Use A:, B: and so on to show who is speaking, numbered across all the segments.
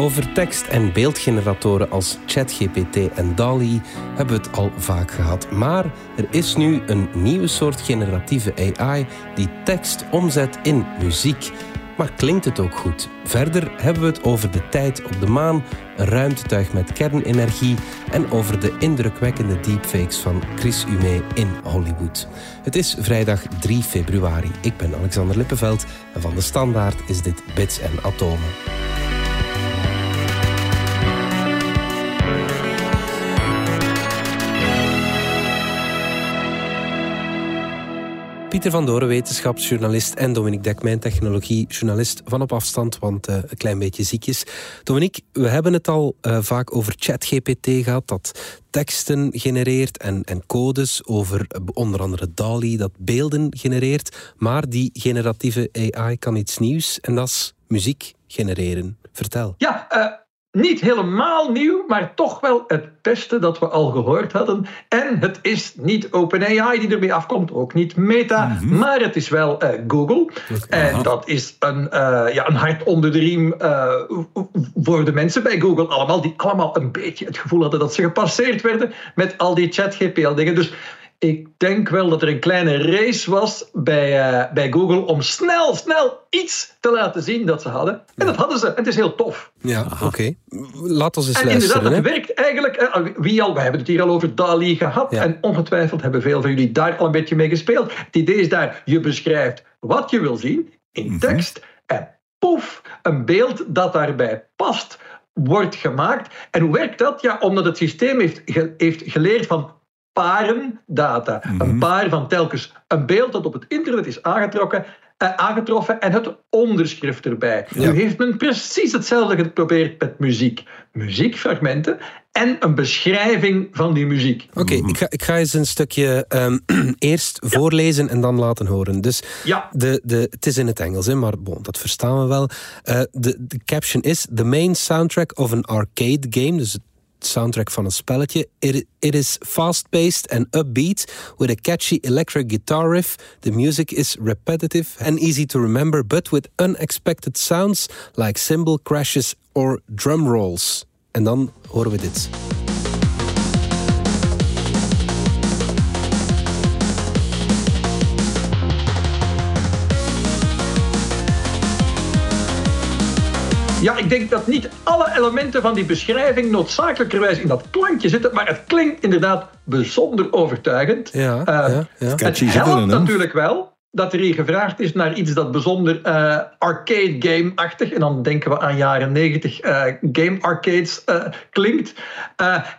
A: Over tekst- en beeldgeneratoren als ChatGPT en DALI hebben we het al vaak gehad. Maar er is nu een nieuwe soort generatieve AI die tekst omzet in muziek. Maar klinkt het ook goed? Verder hebben we het over de tijd op de maan, een ruimtetuig met kernenergie en over de indrukwekkende deepfakes van Chris Ume in Hollywood. Het is vrijdag 3 februari. Ik ben Alexander Lippenveld en van de Standaard is dit Bits en Atomen. Pieter van Doren, wetenschapsjournalist en Dominique Dekmijn, technologiejournalist van op afstand, want uh, een klein beetje ziekjes. Dominique, we hebben het al uh, vaak over ChatGPT gehad, dat teksten genereert en, en codes, over uh, onder andere DALI, dat beelden genereert. Maar die generatieve AI kan iets nieuws en dat is muziek genereren. Vertel.
B: Ja, niet helemaal nieuw, maar toch wel het beste dat we al gehoord hadden. En het is niet OpenAI die ermee afkomt, ook niet Meta, mhm. maar het is wel uh, Google. En dat is een, uh, ja, een hart onder de riem uh, voor de mensen bij Google allemaal, die allemaal een beetje het gevoel hadden dat ze gepasseerd werden met al die ChatGPL-dingen. Dus ik denk wel dat er een kleine race was bij, uh, bij Google om snel, snel iets te laten zien dat ze hadden. En dat hadden ze. En het is heel tof.
A: Ja, oké. Okay. Laat ons eens
B: en
A: luisteren.
B: En inderdaad, het werkt eigenlijk. Wie al, we hebben het hier al over DALI gehad. En ongetwijfeld hebben veel van jullie daar al een beetje mee gespeeld. Het idee is daar, je beschrijft wat je wil zien in mhm. tekst. En poef, een beeld dat daarbij past wordt gemaakt. En hoe werkt dat? Ja, omdat het systeem heeft, heeft geleerd van paren data. Een mhm. paar van telkens een beeld dat op het internet is aangetrokken, eh, aangetroffen en het onderschrift erbij. Nu heeft men precies hetzelfde geprobeerd met muziek. Muziekfragmenten en een beschrijving van die muziek.
A: Oké, ik, ga, ik ga eens een stukje um, eerst voorlezen en dan laten horen. Dus ja. de, de, het is in het Engels, hè, maar bon, dat verstaan we wel. Uh, de, de caption is: The main soundtrack of an arcade game. Dus het soundtrack van een spelletje. It, is fast-paced and upbeat with a catchy electric guitar riff. The music is repetitive and easy to remember, but with unexpected sounds like cymbal crashes or drum rolls. En dan horen we dit.
B: Ja, ik denk dat niet alle elementen van die beschrijving noodzakelijkerwijs in dat klankje zitten, maar het klinkt inderdaad bijzonder overtuigend.
A: Ja, uh, ja,
B: ja. Het helpt natuurlijk wel dat er hier gevraagd is naar iets dat bijzonder uh, arcade game-achtig, en dan denken we aan jaren 90 uh, eh, game arcades uh, klinkt.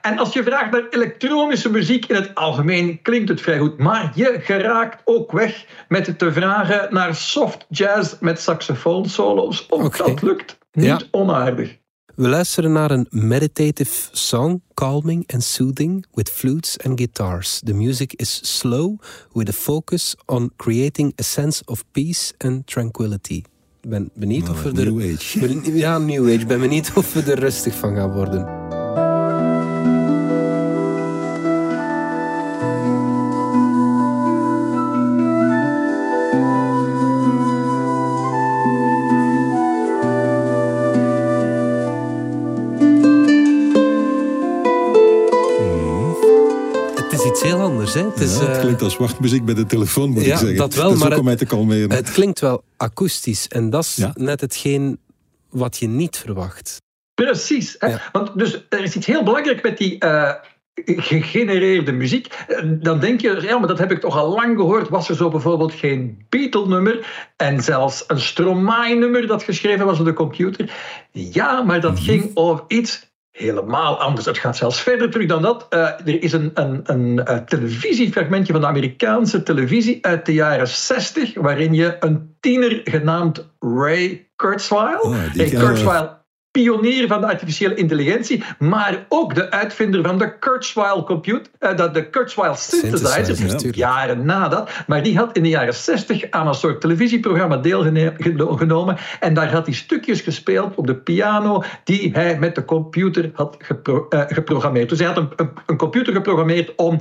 B: en als je vraagt naar elektronische muziek in het algemeen, klinkt het vrij goed. Maar je geraakt ook weg met te vragen naar soft jazz met saxofoonsolo's. Ook okay. dat lukt. Niet ja. onaardig.
A: We luisteren naar een meditative song, calming and soothing, with flutes and guitars. The music is slow, with a focus on creating a sense of peace and tranquility. Ik ben benieuwd of we
C: er... New Age.
A: Ja, New Age. Ik ben benieuwd of we er rustig van gaan worden.
C: Het, is, het klinkt als wachtmuziek bij de telefoon, moet ja, ik zeggen.
A: Dat wel, maar
C: om mij te kalmeren.
A: Het klinkt wel akoestisch. En dat is net hetgeen wat je niet verwacht.
B: Precies. Hè? Want dus er is iets heel belangrijk met die uh, gegenereerde muziek. Eh, dan denk je, ja, maar dat heb ik toch al lang gehoord. Was er zo bijvoorbeeld geen Beatle-nummer en zelfs een Stromae-nummer dat geschreven was op de computer? Ja, maar dat mhm. ging over iets helemaal anders. Het gaat zelfs verder terug dan dat. Uh, er is een, een, een, een, televisiefragmentje van de Amerikaanse televisie uit de jaren 60, waarin je een tiener genaamd Ray Kurzweil. Oh, Ray Kurzweil pionier van de artificiële intelligentie, maar ook de uitvinder van de Kurzweil computer, uh, de Kurzweil synthesizer, jaren na dat. Maar die had in de jaren 60 aan een soort televisieprogramma deelgenomen en daar had hij stukjes gespeeld op de piano die hij met de computer had gepro uh, geprogrammeerd. Dus hij had een, een, een computer geprogrammeerd om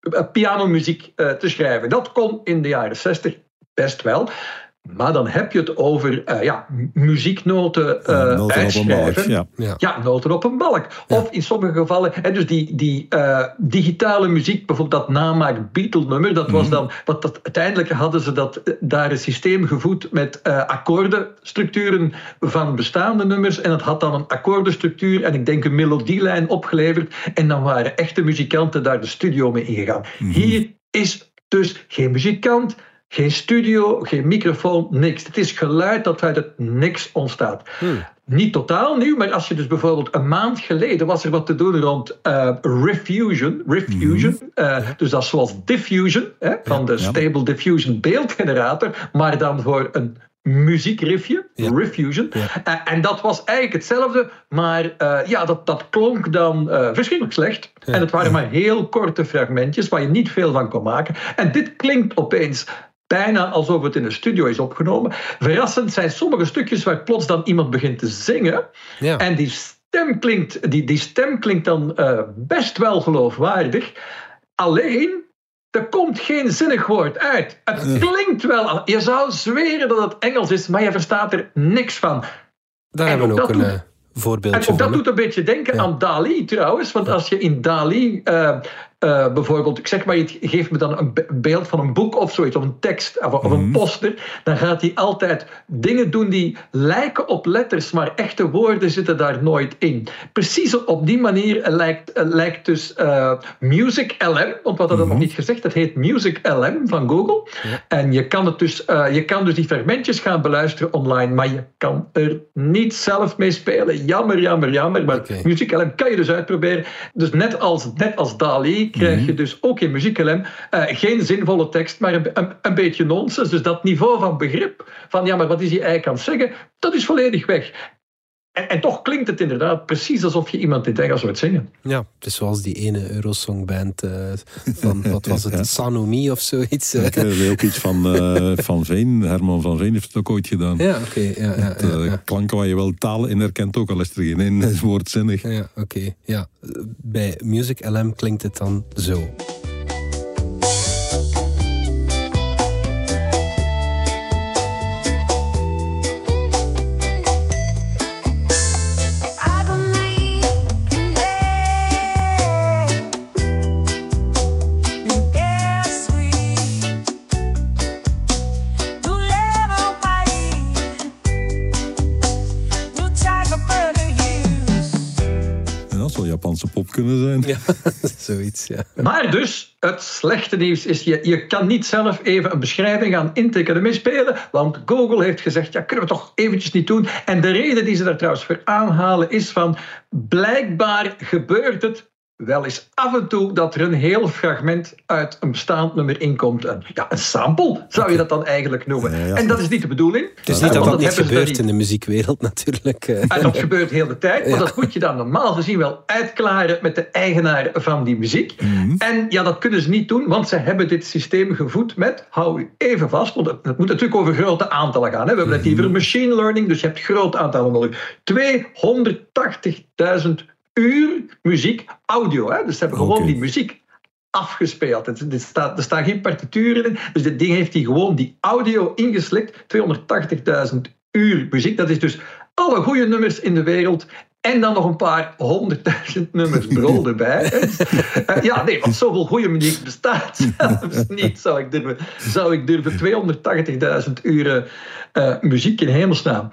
B: uh, pianomuziek te schrijven. Dat kon in de jaren 60 best wel. Maar dan heb je het over uh, ja, muzieknoten uh, noten uitschrijven.
C: Balk, ja.
B: ja. noten op een balk. Of in sommige gevallen, hè, dus die, die uh, digitale muziek, bijvoorbeeld dat namaak Beatle-nummer, dat was mhm. dan, wat dat, uiteindelijk hadden ze dat, daar een systeem gevoed met akkoordenstructuren van bestaande nummers. En dat had dan een akkoordenstructuur en ik denk een melodielijn opgeleverd. En dan waren echte muzikanten daar de studio mee ingegaan. Mm Hier is dus geen muzikant, geen studio, geen microfoon, niks. Het is geluid dat uit het niks ontstaat. Hmm. Niet totaal nieuw, maar als je dus bijvoorbeeld een maand geleden was er wat te doen rond uh, Refusion. Refusion hmm. uh, dus dat is zoals Diffusion, hè, van de Stable Diffusion beeldgenerator, maar dan voor een muziekriffje, ja. Refusion. Uh, en dat was eigenlijk hetzelfde, maar ja, dat, dat klonk dan verschrikkelijk slecht. En het waren maar heel korte fragmentjes waar je niet veel van kon maken. En dit klinkt opeens bijna alsof het in een studio is opgenomen. Verrassend zijn sommige stukjes waar plots dan iemand begint te zingen. Ja. En die stem klinkt, die, die stem klinkt dan uh, best wel geloofwaardig. Alleen, er komt geen zinnig woord uit. Het klinkt wel. Je zou zweren dat het Engels is, maar je verstaat er niks van.
A: Daar en hebben we ook een... Doet, eh, voorbeeldje
B: en ook dat doet een beetje denken aan Dali trouwens. Want als je in Dali uh, uh, bijvoorbeeld, ik zeg maar, je geeft me dan een beeld van een boek of zoiets, of een tekst, of, of een mhm. poster, dan gaat hij altijd dingen doen die lijken op letters, maar echte woorden zitten daar nooit in. Precies op die manier lijkt, uh, lijkt dus uh, Music LM, want wat hadden we nog mhm. niet gezegd, dat heet Music LM van Google. En je kan, het dus, je kan dus die fragmentjes gaan beluisteren online, maar je kan er niet zelf mee spelen. Jammer, jammer, jammer, maar okay. Music LM kan je dus uitproberen. Dus net als, net als Dali krijg je mhm. dus ook in muzieklem uh, geen zinvolle tekst, maar een, een, een, beetje nonsens. Dus dat niveau van begrip, van ja, maar wat is hij eigenlijk aan het zeggen, dat is volledig weg. En, en, toch klinkt het inderdaad precies alsof je iemand in het Engels hoort zingen.
A: Ja, het is zoals die ene Eurosongband uh, van, wat was het, ja. Sanomi of zoiets.
C: Ik heb ook iets van uh, Van Veen, Herman van Veen heeft het ook ooit gedaan.
A: Ja, oké. ja, ja, ja,
C: uh, klanken waar je wel taal in herkent, ook al is er geen één woordzinnig.
A: Ja, oké. ja. Bij Music LM klinkt het dan zo.
C: Kunnen zijn.
A: Ja, zoiets, ja.
B: Maar dus, het slechte nieuws is, je, je kan niet zelf even een beschrijving gaan intikken en meespelen, want Google heeft gezegd, ja, kunnen we toch eventjes niet doen. En de reden die ze daar trouwens voor aanhalen is van, blijkbaar gebeurt het wel eens af en toe dat er een heel fragment uit een bestaand nummer inkomt. Een, ja, een sample zou je dat dan eigenlijk noemen. En dat is niet de bedoeling.
A: Het is niet dat dat, niet gebeurt in de muziekwereld natuurlijk.
B: Eh. En dat gebeurt heel de tijd. Maar dat moet je dan normaal gezien wel uitklaren met de eigenaar van die muziek. Mhm. En ja, dat kunnen ze niet doen, want ze hebben dit systeem gevoed met, hou u even vast, want het moet natuurlijk over grote aantallen gaan. Hè. We hebben het hier over machine learning, dus je hebt grote aantallen nodig. 280.000 uur muziek audio. Hè? Dus ze hebben gewoon die muziek afgespeeld. Er, staat, er staan geen partituren in. Dus dit ding heeft hij gewoon die audio ingeslikt. 280.000 uur muziek. Dat is dus alle goede nummers in de wereld. En dan nog een paar honderdduizend nummers brol erbij. Uh, ja, nee, want zoveel goede muziek bestaat zelfs niet, zou ik durven. Zou ik durven 280.000 uren uh, muziek in hemelsnaam.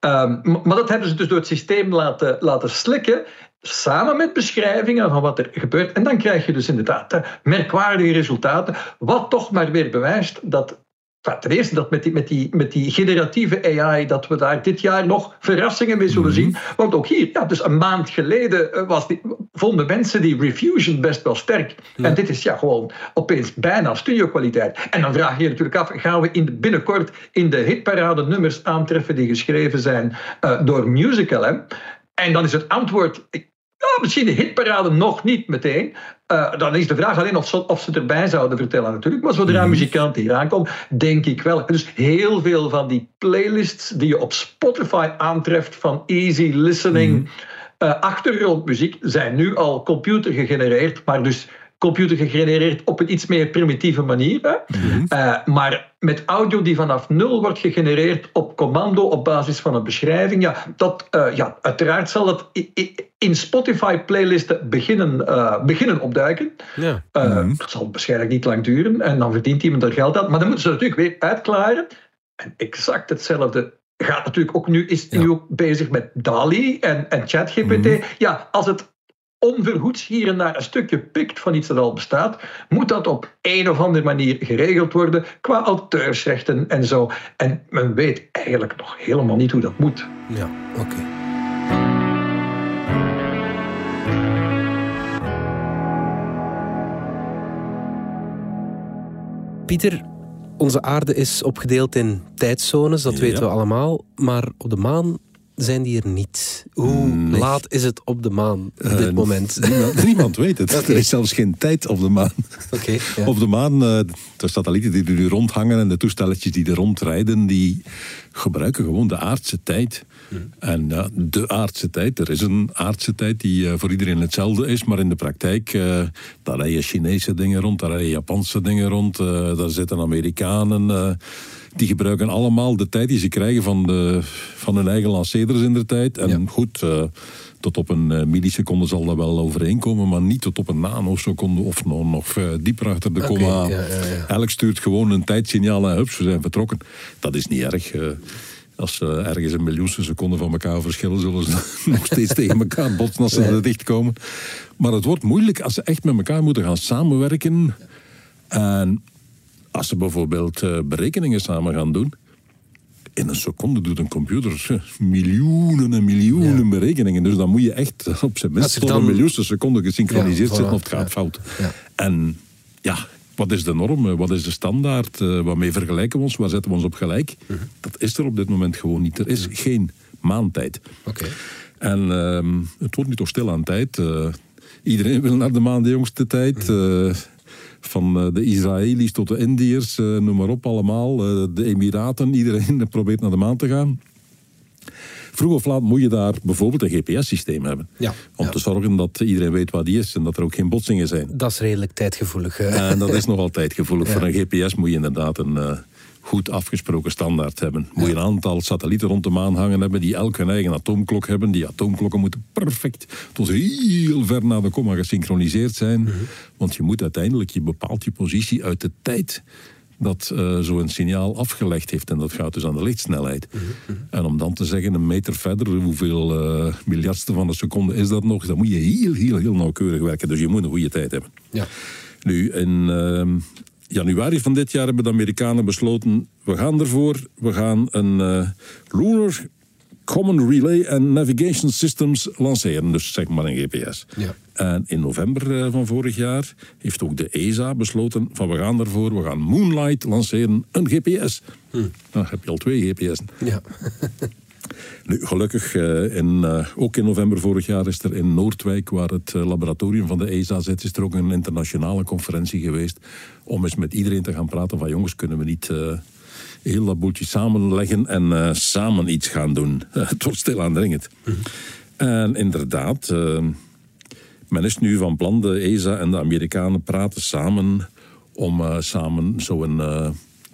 B: Um, maar dat hebben ze dus door het systeem laten, laten slikken samen met beschrijvingen van wat er gebeurt. En dan krijg je dus inderdaad merkwaardige resultaten, wat toch maar weer bewijst dat ten eerste dat met die, met, die, met die generatieve AI, dat we daar dit jaar nog verrassingen mee zullen zien. Mhm. Want ook hier, ja, dus een maand geleden eh, was die, vonden mensen die Refusion best wel sterk. En dit is ja gewoon opeens bijna studiokwaliteit. En dan vraag je je natuurlijk af, gaan we in binnenkort in de hitparade nummers aantreffen die geschreven zijn uh, door Musical? Hè? En dan is het antwoord, ja, misschien de hitparade nog niet meteen. Uh, dan is de vraag alleen of ze, of ze erbij zouden vertellen natuurlijk. Maar zodra mm. muzikanten hier aankomen, denk ik wel. Dus heel veel van die playlists die je op Spotify aantreft van easy listening... Mm. Uh, achtergrondmuziek zijn nu al computer gegenereerd, maar dus computer gegenereerd op een iets meer primitieve manier. Hè? Mhm. Eh, maar met audio die vanaf nul wordt gegenereerd op commando op basis van een beschrijving, ja, dat, uh, ja uiteraard zal dat in Spotify-playlisten beginnen, uh, beginnen opduiken. Ja. Mhm. Dat zal waarschijnlijk niet lang duren en dan verdient iemand er geld aan. Maar dan moeten ze natuurlijk weer uitklaren. En exact hetzelfde gaat natuurlijk ook nu, is nu ook bezig met DALI en, en ChatGPT. Mhm. Ja, als het onverhoeds hier en daar een stukje pikt van iets dat al bestaat, moet dat op een of andere manier geregeld worden qua auteursrechten en zo. En men weet eigenlijk nog helemaal niet hoe dat moet.
A: Ja, oké. Pieter, onze aarde is opgedeeld in tijdzones, dat weten we allemaal. Maar op de maan zijn die er niet. Hoe laat is het op de maan op dit uh, moment?
C: Niemand, weet het. Er is zelfs geen tijd op de maan. Op de maan, uh, de satellieten die er nu rondhangen en de toestelletjes die er rondrijden, die gebruiken gewoon de aardse tijd. Hmm. En ja, de aardse tijd, er is een aardse tijd die uh, voor iedereen hetzelfde is, maar in de praktijk, uh, daar rijden Chinese dingen rond, daar rijden Japanse dingen rond, daar zitten Amerikanen die gebruiken allemaal de tijd die ze krijgen van, de, van hun eigen lanceerders in de tijd. En goed, uh, tot op een uh, milliseconde zal dat wel overeenkomen, maar niet tot op een nanoseconde of nog, nog uh, dieper achter de komma. Ja, ja, Elk stuurt gewoon een tijdsignaal en hups, we zijn vertrokken. Dat is niet erg. als ze ergens een miljoenste seconde van elkaar verschillen, zullen ze nog steeds tegen elkaar botsen als ze er dichtkomen. Maar het wordt moeilijk als ze echt met elkaar moeten gaan samenwerken. En als ze bijvoorbeeld uh, berekeningen samen gaan doen, in een seconde doet een computer eh, miljoenen en miljoenen berekeningen. Dus dan moet je echt op zijn minst tot een miljoenste seconde gesynchroniseerd ja, zitten of het gaat fout. En ja, wat is de norm? Eh, wat is de standaard? waarmee vergelijken we ons? Waar zetten we ons op gelijk? Mhm. Dat is er op dit moment gewoon niet. Er is mhm. geen maantijd.
A: Oké.
C: En uh, het wordt nu toch stil aan tijd. iedereen wil naar de maan de jongste tijd. Mhm. Van eh, de Israëli's tot de Indiërs, eh, noem maar op allemaal. Eh, de Emiraten, iedereen probeert naar de maan te gaan. Vroeg of laat moet je daar bijvoorbeeld een GPS-systeem hebben. Ja, om te zorgen dat iedereen weet waar die is en dat er ook geen botsingen zijn.
A: Dat is redelijk tijdgevoelig.
C: En dat is nogal tijdgevoelig. Voor een GPS moet je inderdaad een, goed afgesproken standaard hebben. Moet je een aantal satellieten rond de maan hangen hebben die elk hun eigen atoomklok hebben. Die atoomklokken moeten perfect tot heel ver naar de komma gesynchroniseerd zijn. Mhm. Want je moet uiteindelijk, je bepaalt je positie uit de tijd dat uh, zo'n signaal afgelegd heeft. En dat gaat dus aan de lichtsnelheid. Mhm, mhm. En om dan te zeggen, een meter verder, hoeveel uh, miljardste van een seconde is dat nog? Dan moet je heel, heel, heel nauwkeurig werken. Dus je moet een goede tijd hebben. Ja. Nu, in, ehm, januari van dit jaar hebben de Amerikanen besloten... we gaan ervoor, we gaan een uh, Lunar Common Relay and Navigation Systems lanceren. Dus zeg maar een GPS. Ja. En in november uh, van vorig jaar heeft ook de ESA besloten... van we gaan ervoor, we gaan Moonlight lanceren, een GPS. Hm. Dan heb je al twee GPS'en. Ja. Nu, gelukkig, uh, in, uh, ook in november vorig jaar is er in Noordwijk, waar het uh, laboratorium van de ESA zit, is er ook een internationale conferentie geweest om eens met iedereen te gaan praten van jongens, kunnen we niet heel dat boeltje samenleggen en samen iets gaan doen. het wordt stil aandringend. Mm En inderdaad, men is nu van plan, de ESA en de Amerikanen praten samen om samen zo'n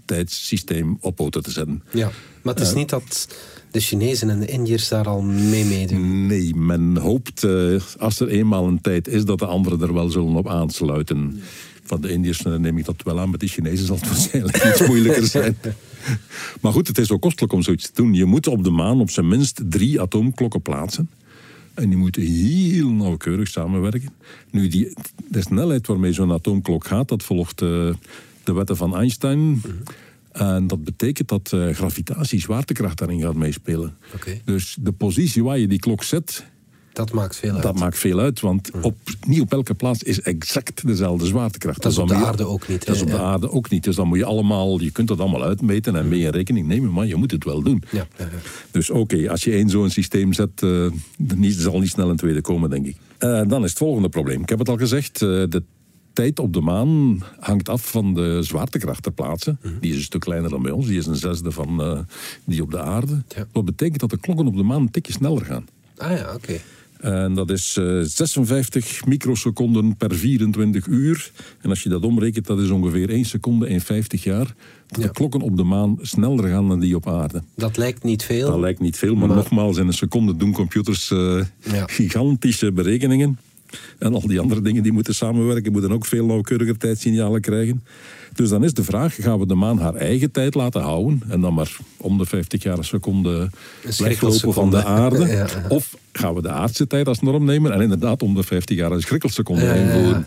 C: tijdssysteem op poten te zetten.
A: Ja, maar het is niet dat de Chinezen en de Indiërs daar al mee meedoen?
C: Nee, men hoopt uh, als er eenmaal een tijd is dat de anderen er wel zullen op aansluiten. Van de Indiërs neem ik dat wel aan, met de Chinezen zal het waarschijnlijk iets moeilijker zijn. maar goed, het is ook kostelijk om zoiets te doen. Je moet op de maan op zijn minst drie atoomklokken plaatsen. En die moeten heel nauwkeurig samenwerken. Nu, die, de snelheid waarmee zo'n atoomklok gaat, dat volgt uh, de wetten van Einstein. Mhm. En dat betekent dat uh, gravitatie, zwaartekracht daarin gaat meespelen. Dus de positie waar je die klok zet...
A: Dat maakt veel uit.
C: Dat maakt veel uit, want op, niet op elke plaats is exact dezelfde zwaartekracht.
A: Dat is dus op de aarde ook niet.
C: Dat is op de aarde ook niet. Dus dan moet je allemaal, je kunt dat allemaal uitmeten en mee in rekening nemen, maar je moet het wel doen. Ja. Dus oké, als je één zo'n systeem zet, uh, zal niet snel een tweede komen, denk ik. Uh, dan is het volgende probleem. Ik heb het al gezegd, de tijd op de maan hangt af van de zwaartekracht ter plaatse. Mhm. Die is een stuk kleiner dan bij ons. Die is een zesde van uh, die op de aarde. Wat betekent dat de klokken op de maan een tikje sneller gaan.
A: Ah ja, oké.
C: En dat is uh, 56 microseconden per 24 uur. En als je dat omrekent, dat is ongeveer 1 seconde in 50 jaar. Dat ja. de klokken op de maan sneller gaan dan die op aarde.
A: Dat lijkt niet veel.
C: Dat lijkt niet veel, maar, maar... nogmaals, in een seconde doen computers uh, ja. gigantische berekeningen. En al die andere dingen die moeten samenwerken, moeten ook veel nauwkeuriger tijdsignalen krijgen. Dus dan is de vraag, gaan we de maan haar eigen tijd laten houden en dan maar om de 50 jaar een seconde weglopen van de aarde? Of gaan we de aardse tijd als norm nemen en inderdaad om de 50 jaar een schrikkelseconde ja, invoeren?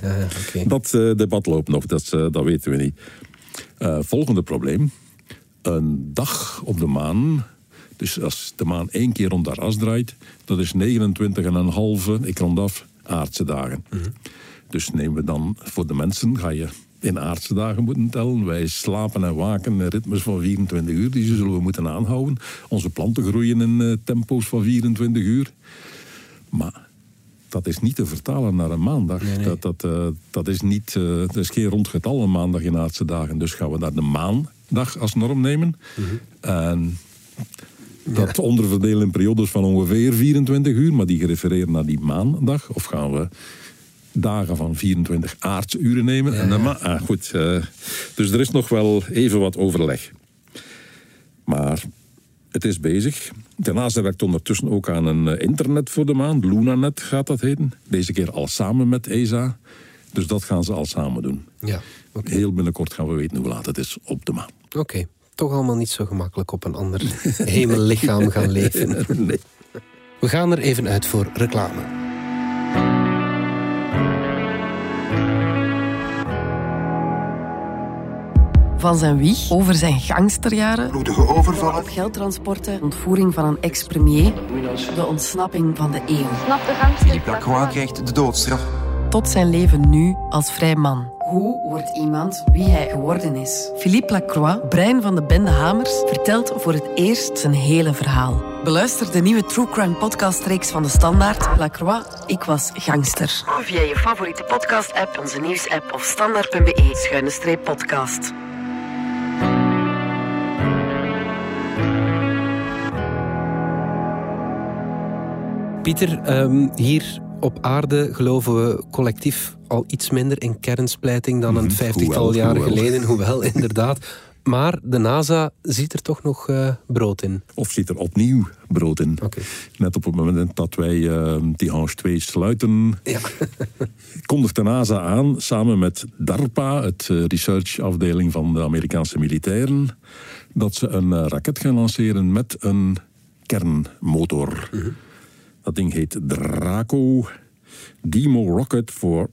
C: Dat uh, debat loopt nog, dat, uh, dat weten we niet. Uh, volgende probleem. Een dag op de maan dus als de maan één keer rond haar as draait, dat is 29,5, ik rond af, aardse dagen. Mm -hmm. Dus nemen we dan voor de mensen, ga je in aardse dagen moeten tellen. Wij slapen en waken in ritmes van 24 uur, die zullen we moeten aanhouden. Onze planten groeien in uh, tempo's van 24 uur. Maar dat is niet te vertalen naar een maandag. Nee, nee. Dat, dat, uh, dat, is niet, uh, dat is geen rond getal een maandag in aardse dagen. Dus gaan we naar de maandag als norm nemen. Mm -hmm. En dat onderverdelen in periodes van ongeveer 24 uur, maar die gerefereerd naar die maandag. Of gaan we dagen van 24 aardsuren nemen. En dan, ah, goed, uh, dus er is nog wel even wat overleg. Maar het is bezig. Daarnaast werkt ondertussen ook aan een eh, internet voor de maan. LunaNet gaat dat heten. Deze keer al samen met ESA. Dus dat gaan ze al samen doen.
A: Ja, okay.
C: Heel binnenkort gaan we weten hoe laat het is op de maan.
A: Oké. Okay. Toch allemaal niet zo gemakkelijk op een ander hemellichaam gaan leven.
C: nee.
A: We gaan er even uit voor reclame.
D: Van zijn wieg over zijn gangsterjaren,
E: bloedige overvallen,
D: geldtransporten, ontvoering van een ex-premier, de ontsnapping van de eeuw.
F: Snap de gangster.
E: Philippe Lacroix krijgt de doodstraf.
D: Tot zijn leven nu als vrij man. Hoe wordt iemand wie hij geworden is? Philippe Lacroix, brein van de bende Hamers, vertelt voor het eerst zijn hele verhaal. Beluister de nieuwe True Crime podcast-reeks van de Standaard. Lacroix, ik was gangster. Via je favoriete podcast-app, onze nieuws-app of standaard.be-podcast.
A: Pieter, um, hier op aarde geloven we collectief al iets minder in kernsplijting dan een vijftigtal jaren geleden. Hoewel, inderdaad. Maar de NASA ziet er toch nog uh, brood in.
C: Of ziet er opnieuw brood in.
A: Okay.
C: Net op het moment dat wij uh, die Hange 2 sluiten,
A: ja.
C: kondigt de NASA aan, samen met DARPA, het uh, researchafdeling van de Amerikaanse militairen, dat ze een raket gaan lanceren met een kernmotor.
A: Mm -hmm.
C: Dat ding heet Draco Demo Rocket for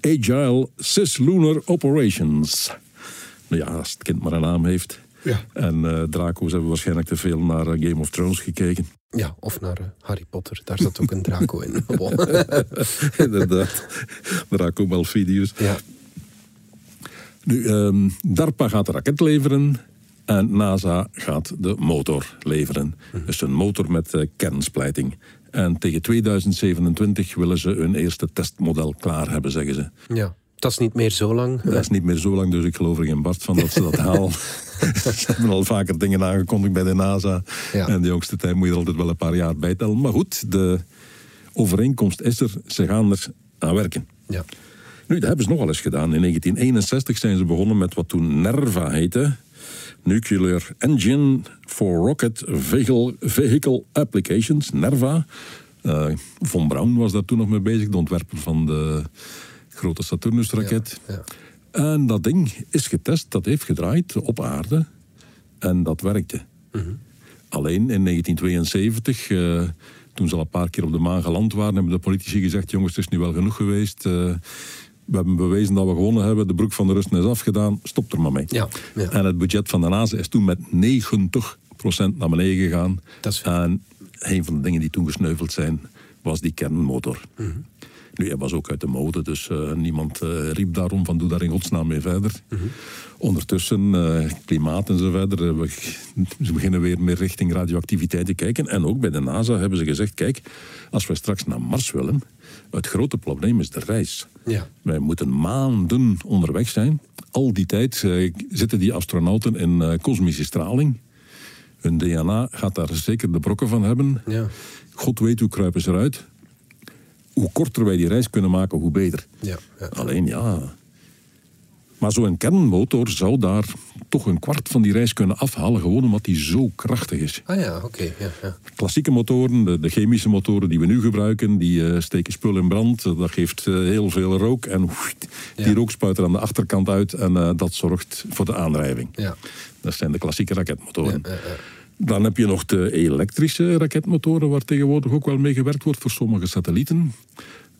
C: Agile Cislunar Operations. Nou ja, als het kind maar een naam heeft.
A: Ja.
C: En uh, Draco's hebben waarschijnlijk te veel naar uh, Game of Thrones gekeken.
A: Ja, of naar uh, Harry Potter. Daar zat ook een Draco in.
C: Inderdaad. Draco Malfidius.
A: Ja.
C: Nu, um, DARPA gaat de raket leveren. En NASA gaat de motor leveren. Mm. Dus een motor met kernsplijting. En tegen 2027 willen ze hun eerste testmodel klaar hebben, zeggen ze.
A: Ja. Dat is niet meer zo lang.
C: Dat is niet meer zo lang, dus ik geloof er geen barst van dat ze dat halen. ze hebben al vaker dingen aangekondigd bij de NASA.
A: Ja.
C: En de jongste tijd moet je er altijd wel een paar jaar bij tellen. Maar goed, de overeenkomst is er. Ze gaan er aan werken.
A: Ja.
C: Nu, dat hebben ze nog al eens gedaan. In 1961 zijn ze begonnen met wat toen NERVA heette. Nuclear Engine for Rocket Vehicle, Vehicle Applications, NERVA. Uh, Von Braun was daar toen nog mee bezig, de ontwerper van de grote Saturnus-raket.
A: Ja, ja.
C: En dat ding is getest, dat heeft gedraaid op aarde. En dat werkte.
A: -hmm.
C: Alleen in 1972, uh, toen ze al een paar keer op de maan geland waren, hebben de politici gezegd: jongens, het is nu wel genoeg geweest. Uh, we hebben bewezen dat we gewonnen hebben. De broek van de Russen is afgedaan. Stop er maar mee.
A: Ja, ja.
C: En het budget van de NASA is toen met 90% naar beneden gegaan.
A: Dat is...
C: En een van de dingen die toen gesneuveld zijn, was die kernmotor.
A: Mm -hmm.
C: Nu, hij was ook uit de mode, dus uh, niemand uh, riep daarom van doe daar in godsnaam mee verder.
A: Mm -hmm.
C: Ondertussen, uh, klimaat en zo verder, we, ze beginnen weer meer richting radioactiviteit te kijken. En ook bij de NASA hebben ze gezegd, kijk, als we straks naar Mars willen, het grote probleem is de reis.
A: Ja.
C: Wij moeten maanden onderweg zijn. Al die tijd uh, zitten die astronauten in uh, kosmische straling. Hun DNA gaat daar zeker de brokken van hebben.
A: Ja.
C: God weet hoe kruipen ze eruit. hoe korter wij die reis kunnen maken, hoe beter.
A: Ja, ja.
C: Alleen ja. Maar zo'n kernmotor zou daar toch een kwart van die reis kunnen afhalen, gewoon omdat die zo krachtig is.
A: Ah ja, oké. ja, ja.
C: Klassieke motoren, de, de chemische motoren die we nu gebruiken, die eh, steken spul in brand. Dat geeft eh, heel veel rook en oef, die
A: Ja.
C: rook spuit er aan de achterkant uit en eh, dat zorgt voor de aandrijving.
A: Ja.
C: Dat zijn de klassieke raketmotoren. Dan heb je nog de elektrische raketmotoren, waar tegenwoordig ook wel mee gewerkt wordt voor sommige satellieten.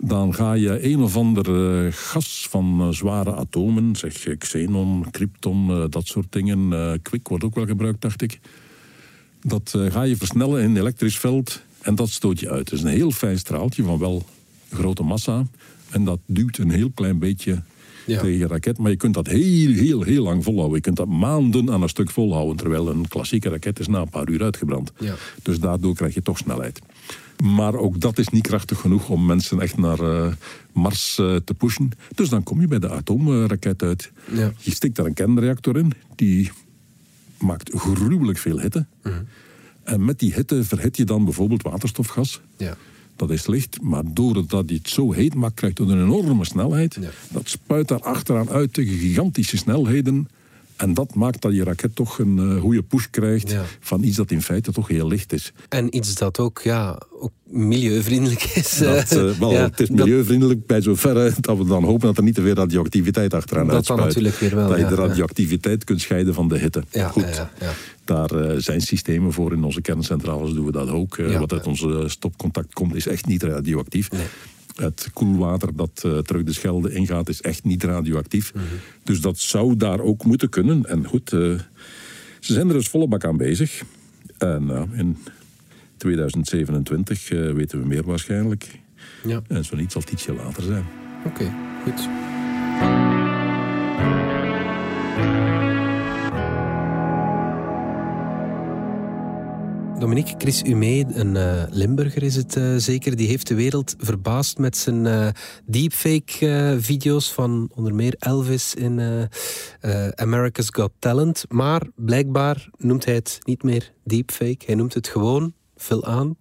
C: Dan ga je een of ander gas van eh, zware atomen, zeg xenon, krypton, eh, dat soort dingen. eh kwik wordt ook wel gebruikt, dacht ik. Dat ga je versnellen in een elektrisch veld en dat stoot je uit. Het is een heel fijn straaltje van wel grote massa. En dat duwt een heel klein beetje
A: Ja.
C: tegen je raket. Maar je kunt dat heel, heel, heel lang volhouden. Je kunt dat maanden aan een stuk volhouden. Terwijl een klassieke raket is na een paar uur uitgebrand.
A: Ja.
C: Dus daardoor krijg je toch snelheid. Maar ook dat is niet krachtig genoeg om mensen echt naar eh, Mars eh, te pushen. Dus dan kom je bij de atoomraket uit.
A: Ja.
C: Je stikt daar een kernreactor in. Die maakt gruwelijk veel hitte.
A: Mhm.
C: En met die hitte verhit je dan bijvoorbeeld waterstofgas.
A: Ja.
C: Dat is licht, maar doordat hij het zo heet maakt, krijgt het een enorme snelheid.
A: Ja.
C: Dat spuit daar achteraan uit tegen gigantische snelheden. En dat maakt dat je raket toch een eh, goede push krijgt
A: Ja.
C: van iets dat in feite toch heel licht is.
A: En iets dat ook, ja, ook milieuvriendelijk is.
C: Dat, eh, wel,
A: Ja,
C: het is
A: dat-
C: milieuvriendelijk bij zoverre dat we dan hopen dat er niet te veel radioactiviteit achteraan
A: Dat
C: uitspuit.
A: natuurlijk weer wel,
C: Dat je
A: ja,
C: de radioactiviteit kunt scheiden van de hitte.
A: Ja,
C: Goed,
A: ja, ja, ja.
C: daar eh, zijn systemen voor. In onze kerncentrales doen we dat ook. Eh, wat uit onze stopcontact komt is echt niet radioactief. Het koelwater dat eh, terug de Schelde ingaat is echt niet radioactief. Dus dat zou daar ook moeten kunnen. En goed, eh, ze zijn er dus volle bak aan bezig. En nou, in 2027 eh, weten we meer waarschijnlijk.
A: Ja,
C: En zo niet zal het ietsje later zijn.
A: oké, goed. Dominique, Chris Humé, een eh, Limburger is het eh, zeker, die heeft de wereld verbaasd met zijn eh, deepfake-video's van onder meer Elvis in America's Got Talent. Maar blijkbaar noemt hij het niet meer deepfake, hij noemt het gewoon, vul aan,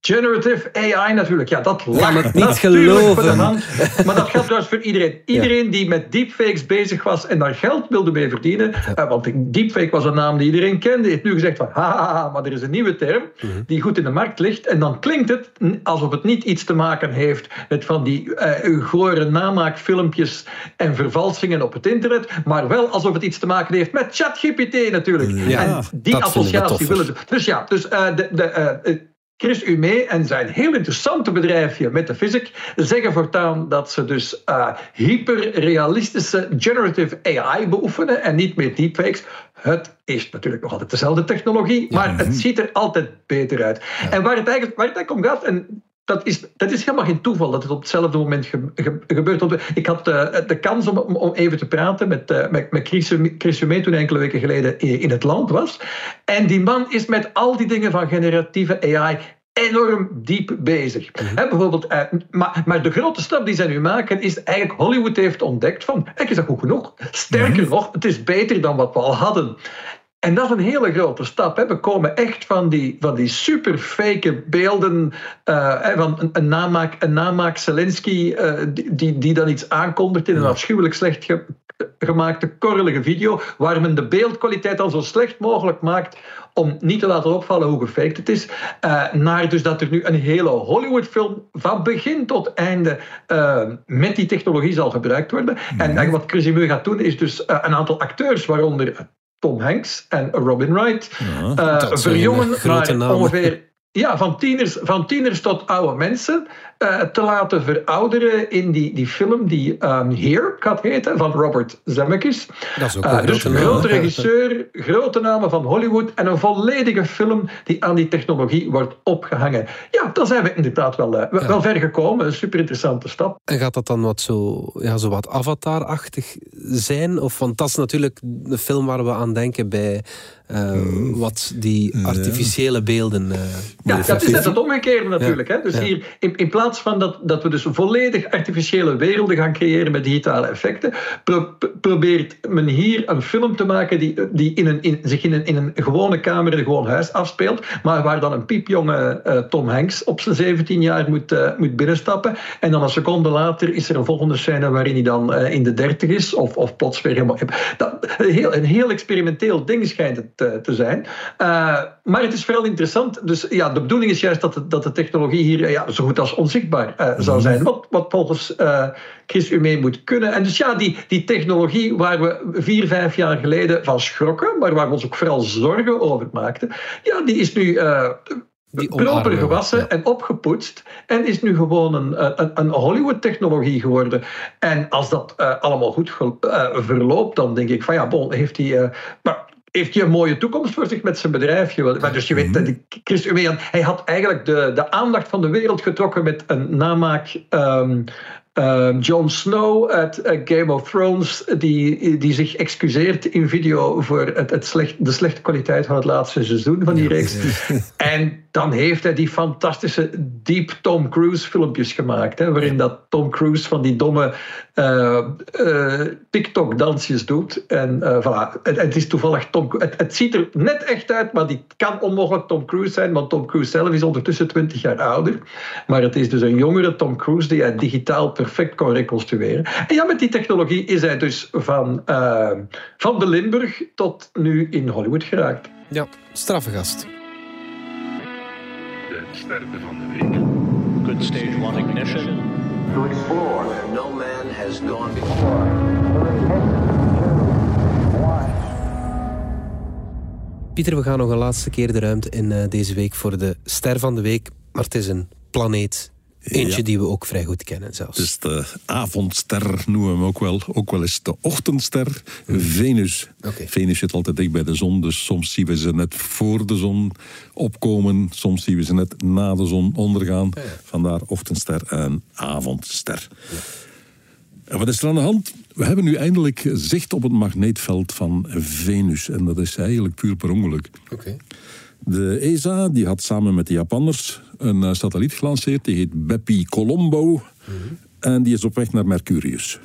B: Generative AI natuurlijk. Ja, dat lag
A: het niet geloven.
B: voor de hand. Maar dat geldt trouwens voor iedereen. Iedereen die met deepfakes bezig was en daar geld wilde mee verdienen. eh, want deepfake was een naam die iedereen kende. Heeft nu gezegd van, haha, maar er is een nieuwe term die goed in de markt ligt. En dan klinkt het alsof het niet iets te maken heeft met van die eh gore namaakfilmpjes en vervalsingen op het internet. Maar wel alsof het iets te maken heeft met ChatGPT natuurlijk.
A: Ja,
B: en die associatie willen ze. Dus ja, dus eh, de, de, Chris Humé en zijn heel interessante bedrijfje Metaphysic zeggen voortaan dat ze dus eh, hyperrealistische generative AI beoefenen en niet meer deepfakes. Het is natuurlijk nog altijd dezelfde technologie, maar het ziet er altijd beter uit. En waar het eigenlijk, waar het eigenlijk om gaat, en dat is, dat is helemaal geen toeval dat het op hetzelfde moment ge- ge- gebeurt. Ik had eh, de kans om, om- even te praten met, eh, met, met Chris, Humé toen hij enkele weken geleden in in het land was. En die man is met al die dingen van generatieve AI enorm diep bezig. Hè, bijvoorbeeld, eh, maar, maar de grote stap die zij nu maken is eigenlijk Hollywood heeft ontdekt van, eigenlijk is dat goed genoeg. Sterker nog, het is beter dan wat we al hadden. En dat is een hele grote stap. Hè. We komen echt van die, van die super fake beelden eh, van een, een namaak, een namaak Zelensky eh, die, die, die dan iets aankondigt in een afschuwelijk slecht ge- gemaakte korrelige video, waar men de beeldkwaliteit dan zo slecht mogelijk maakt om niet te laten opvallen hoe gefaked het is, eh, naar dus dat er nu een hele Hollywoodfilm van begin tot einde eh, met die technologie zal gebruikt worden. En eigenlijk wat Chris Humeur gaat doen, is dus een aantal acteurs, waaronder Tom Hanks en Robin Wright, eh, verjongen naar ongeveer ja, van, tieners, van tieners tot oude mensen eh, te laten verouderen in die, die film die um, Here gaat heten, van Robert Zemeckis.
A: Dat is ook
B: Eh,
A: een
B: dus
A: grote
B: regisseur, grote namen van Hollywood en een volledige film die aan die technologie wordt opgehangen. Ja, dan zijn we inderdaad wel, eh, wel- wel ver gekomen. Een super interessante stap.
A: En gaat dat dan wat zo, ja, zo wat avatar-achtig zijn? Of, want dat is natuurlijk de film waar we aan denken bij eh, wat die artificiële beelden eh
B: Ja, dat is net het omgekeerde natuurlijk. Hè? Dus
A: Ja.
B: hier, in, in plaats plaats van dat, dat we dus volledig artificiële werelden gaan creëren met digitale effecten, probeert men hier een film te maken die, die in een, in, zich in een, gewone kamer in een gewoon huis afspeelt, maar waar dan een piepjonge uh, Tom Hanks op zijn 17 jaar moet, uh, moet binnenstappen. En dan een seconde later is er een volgende scène waarin hij dan uh, in de 30 is, of, of plots weer helemaal. Dat, heel, een heel experimenteel ding schijnt het te zijn. Maar het is vooral interessant. Dus ja, de bedoeling is juist dat de, dat de technologie hier ja, zo goed als onzichtbaar zou mhm. zijn. Wat, wat volgens Chris Umee moet kunnen. En dus ja, die, die technologie waar we vier, vijf jaar geleden van schrokken, maar waar we ons ook vooral zorgen over maakten, ja, die is nu uh, proper gewassen en opgepoetst en is nu gewoon een, een, een Hollywood-technologie geworden. En als dat uh, allemaal goed uh, verloopt, dan denk ik van ja, bon, heeft hij... maar heeft hij een mooie toekomst voor zich met zijn bedrijfje. Maar dus je weet, mhm. Chris Umean, hij had eigenlijk de, de aandacht van de wereld getrokken met een namaak um, Uh, Jon Snow uit uh, Game of Thrones, die, die zich excuseert in video voor het, het slecht, de slechte kwaliteit van het laatste seizoen van die reeks. En dan heeft hij die fantastische Deep Tom Cruise filmpjes gemaakt, hè, waarin dat Tom Cruise van die domme uh, TikTok-dansjes doet. En voilà, het, het, is toevallig Tom het, het ziet er net echt uit, maar die kan onmogelijk Tom Cruise zijn, want Tom Cruise zelf is ondertussen 20 jaar ouder. Maar het is dus een jongere Tom Cruise die hij digitaal perfect kon reconstrueren. En ja, met die technologie is hij dus van, uh, van de Limburg tot nu in Hollywood geraakt.
A: Ja, straffe gast.
F: De sterren van de week. Good stage one ignition. To explore no man has gone before.
A: Pieter, we gaan nog een laatste keer de ruimte in uh, deze week voor de ster van de week. Maar het is een planeet Eentje die we ook vrij goed kennen zelfs.
C: Dus de avondster noemen we hem ook wel. Ook wel eens de ochtendster. Venus. Venus zit altijd dicht bij de zon. Dus soms zien we ze net voor de zon opkomen. Soms zien we ze net na de zon ondergaan. Vandaar ochtendster en avondster. Ja. En wat is er aan de hand? We hebben nu eindelijk zicht op het magneetveld van Venus. En dat is eigenlijk puur per ongeluk. De ESA die had samen met de Japanners een uh, satelliet gelanceerd. Die heet Bepi Colombo. En die is op weg naar Mercurius.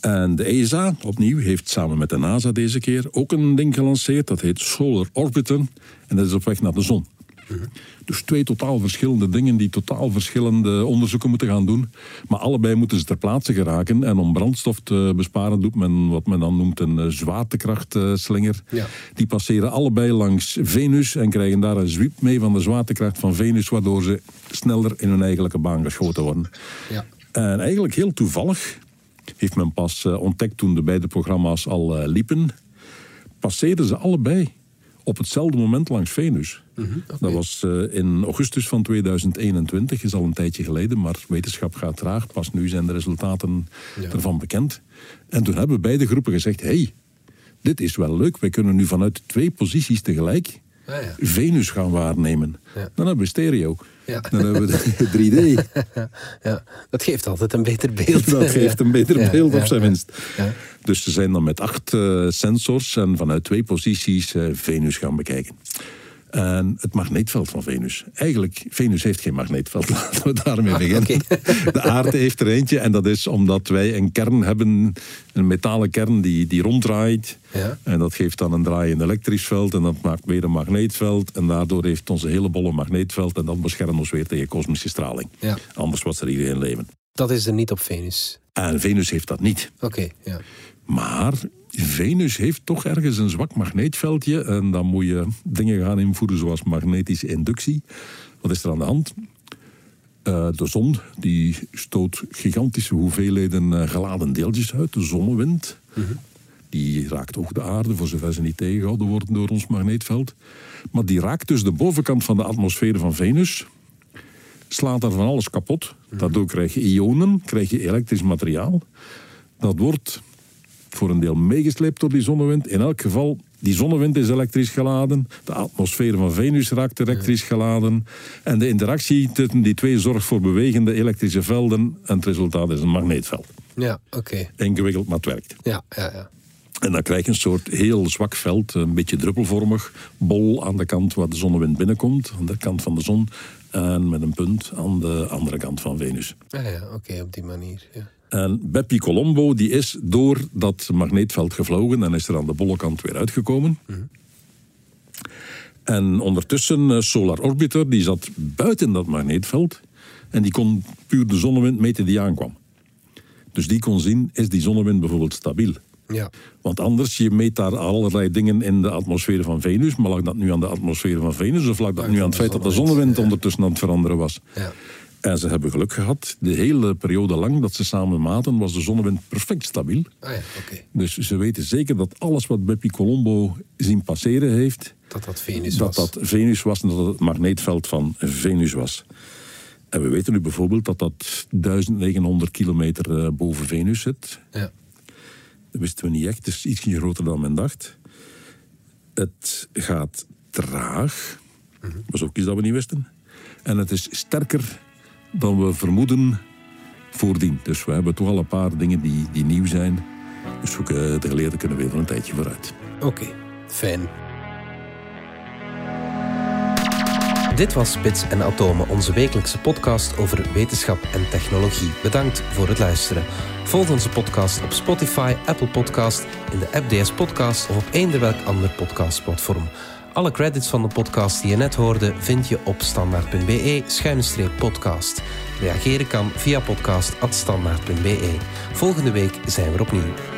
C: En de ESA, opnieuw, heeft samen met de NASA deze keer ook een ding gelanceerd. Dat heet Solar Orbiter. En dat is op weg naar de zon. Dus twee totaal verschillende dingen die totaal verschillende onderzoeken moeten gaan doen. Maar allebei moeten ze ter plaatse geraken. En om brandstof te besparen doet men wat men dan noemt een eh, zwaartekrachtslinger. Ja. Die passeren allebei langs Venus en krijgen daar een zwiep mee van de zwaartekracht van Venus, waardoor ze sneller in hun eigenlijke baan geschoten worden. Ja. En eigenlijk heel toevallig heeft men pas eh, ontdekt toen de beide programma's al eh, liepen, passeerden ze allebei op hetzelfde moment langs Venus. Mhm, dat was uh, in augustus van 2021, is al een tijdje geleden, maar wetenschap gaat traag. Pas nu zijn de resultaten ervan bekend. En toen hebben beide groepen gezegd: hey, dit is wel leuk. Wij kunnen nu vanuit twee posities tegelijk ja. Venus gaan waarnemen. Dan hebben we stereo. Ja. Dan hebben we 3D.
A: Ja, dat geeft altijd een beter beeld.
C: Dat geeft een beter beeld, op zijn minst. Dus ze zijn dan met acht uh, sensors en vanuit twee posities uh, Venus gaan bekijken. En het magneetveld van Venus. Eigenlijk, Venus heeft geen magneetveld. Laten we daarmee ah, beginnen. De aarde heeft er eentje. En dat is omdat wij een kern hebben, een metalen kern die, die ronddraait. Ja. En dat geeft dan een draaiend elektrisch veld. En dat maakt weer een magneetveld. En daardoor heeft onze hele bolle magneetveld. En dat beschermt ons weer tegen kosmische straling. Ja. Anders was er iedereen leven.
A: Dat is er niet op Venus.
C: En Venus heeft dat niet.
A: Oké, ja.
C: Maar Venus heeft toch ergens een zwak magneetveldje. En dan moet je dingen gaan invoeren zoals magnetische inductie. Wat is er aan de hand? Uh, de zon die stoot gigantische hoeveelheden uh, geladen deeltjes uit. De zonnewind. Mhm. Die raakt ook de aarde, voor zover ze niet tegengehouden worden door ons magneetveld. Maar die raakt dus de bovenkant van de atmosfeer van Venus. Slaat daar van alles kapot. Mhm. Daardoor krijg je ionen, krijg je elektrisch materiaal. Dat wordt voor een deel meegesleept door die zonnewind. In elk geval, die zonnewind is elektrisch geladen. De atmosfeer van Venus raakt elektrisch geladen. En de interactie tussen die twee zorgt voor bewegende elektrische velden. En het resultaat is een magneetveld.
A: Ja, oké.
C: Ingewikkeld, maar het werkt.
A: Ja, ja, ja.
C: En dan krijg je een soort heel zwak veld, een beetje druppelvormig, bol aan de kant waar de zonnewind binnenkomt, aan de kant van de zon. en met een punt aan de andere kant van Venus.
A: Ah ja, oké, op die manier. Ja.
C: En Bepi Colombo die is door dat magneetveld gevlogen en is er aan de bolle kant weer uitgekomen. En ondertussen eh, Solar Orbiter die zat buiten dat magneetveld en die kon puur de zonnewind meten die aankwam. Dus die kon zien, is die zonnewind bijvoorbeeld stabiel?
A: Ja.
C: Want anders, je meet daar allerlei dingen in de atmosfeer van Venus. Maar lag dat nu aan de atmosfeer van Venus of lag dat nu aan het feit dat de zonnewind ondertussen aan het veranderen was?
A: Ja.
C: En ze hebben geluk gehad. De hele periode lang dat ze samen maten, was de zonnewind perfect stabiel.
A: Ah ja, oké.
C: Dus ze weten zeker dat alles wat Bepi Colombo zien passeren heeft,
A: Dat dat Venus
C: dat
A: was.
C: dat Venus was en dat het magneetveld van Venus was. En we weten nu bijvoorbeeld dat dat 1900 kilometer eh, boven Venus zit.
A: Ja.
C: Dat wisten we niet echt. Het is iets groter dan men dacht. Het gaat traag. Dat was ook iets dat we niet wisten. En het is sterker dan we vermoeden voordien. Dus we hebben toch al een paar dingen die, die nieuw zijn. Dus we, de geleerden kunnen weer een tijdje vooruit.
A: Oké, fijn. Dit was Spits en Atomen, onze wekelijkse podcast over wetenschap en technologie. Bedankt voor het luisteren. Volg onze podcast op Spotify, Apple Podcast, in de app DS Podcast of op eender welk ander podcastplatform. Alle credits van de podcast die je net hoorde vind je op standaard.be-podcast. Reageren kan via podcast.standaard.be. Volgende week zijn we opnieuw.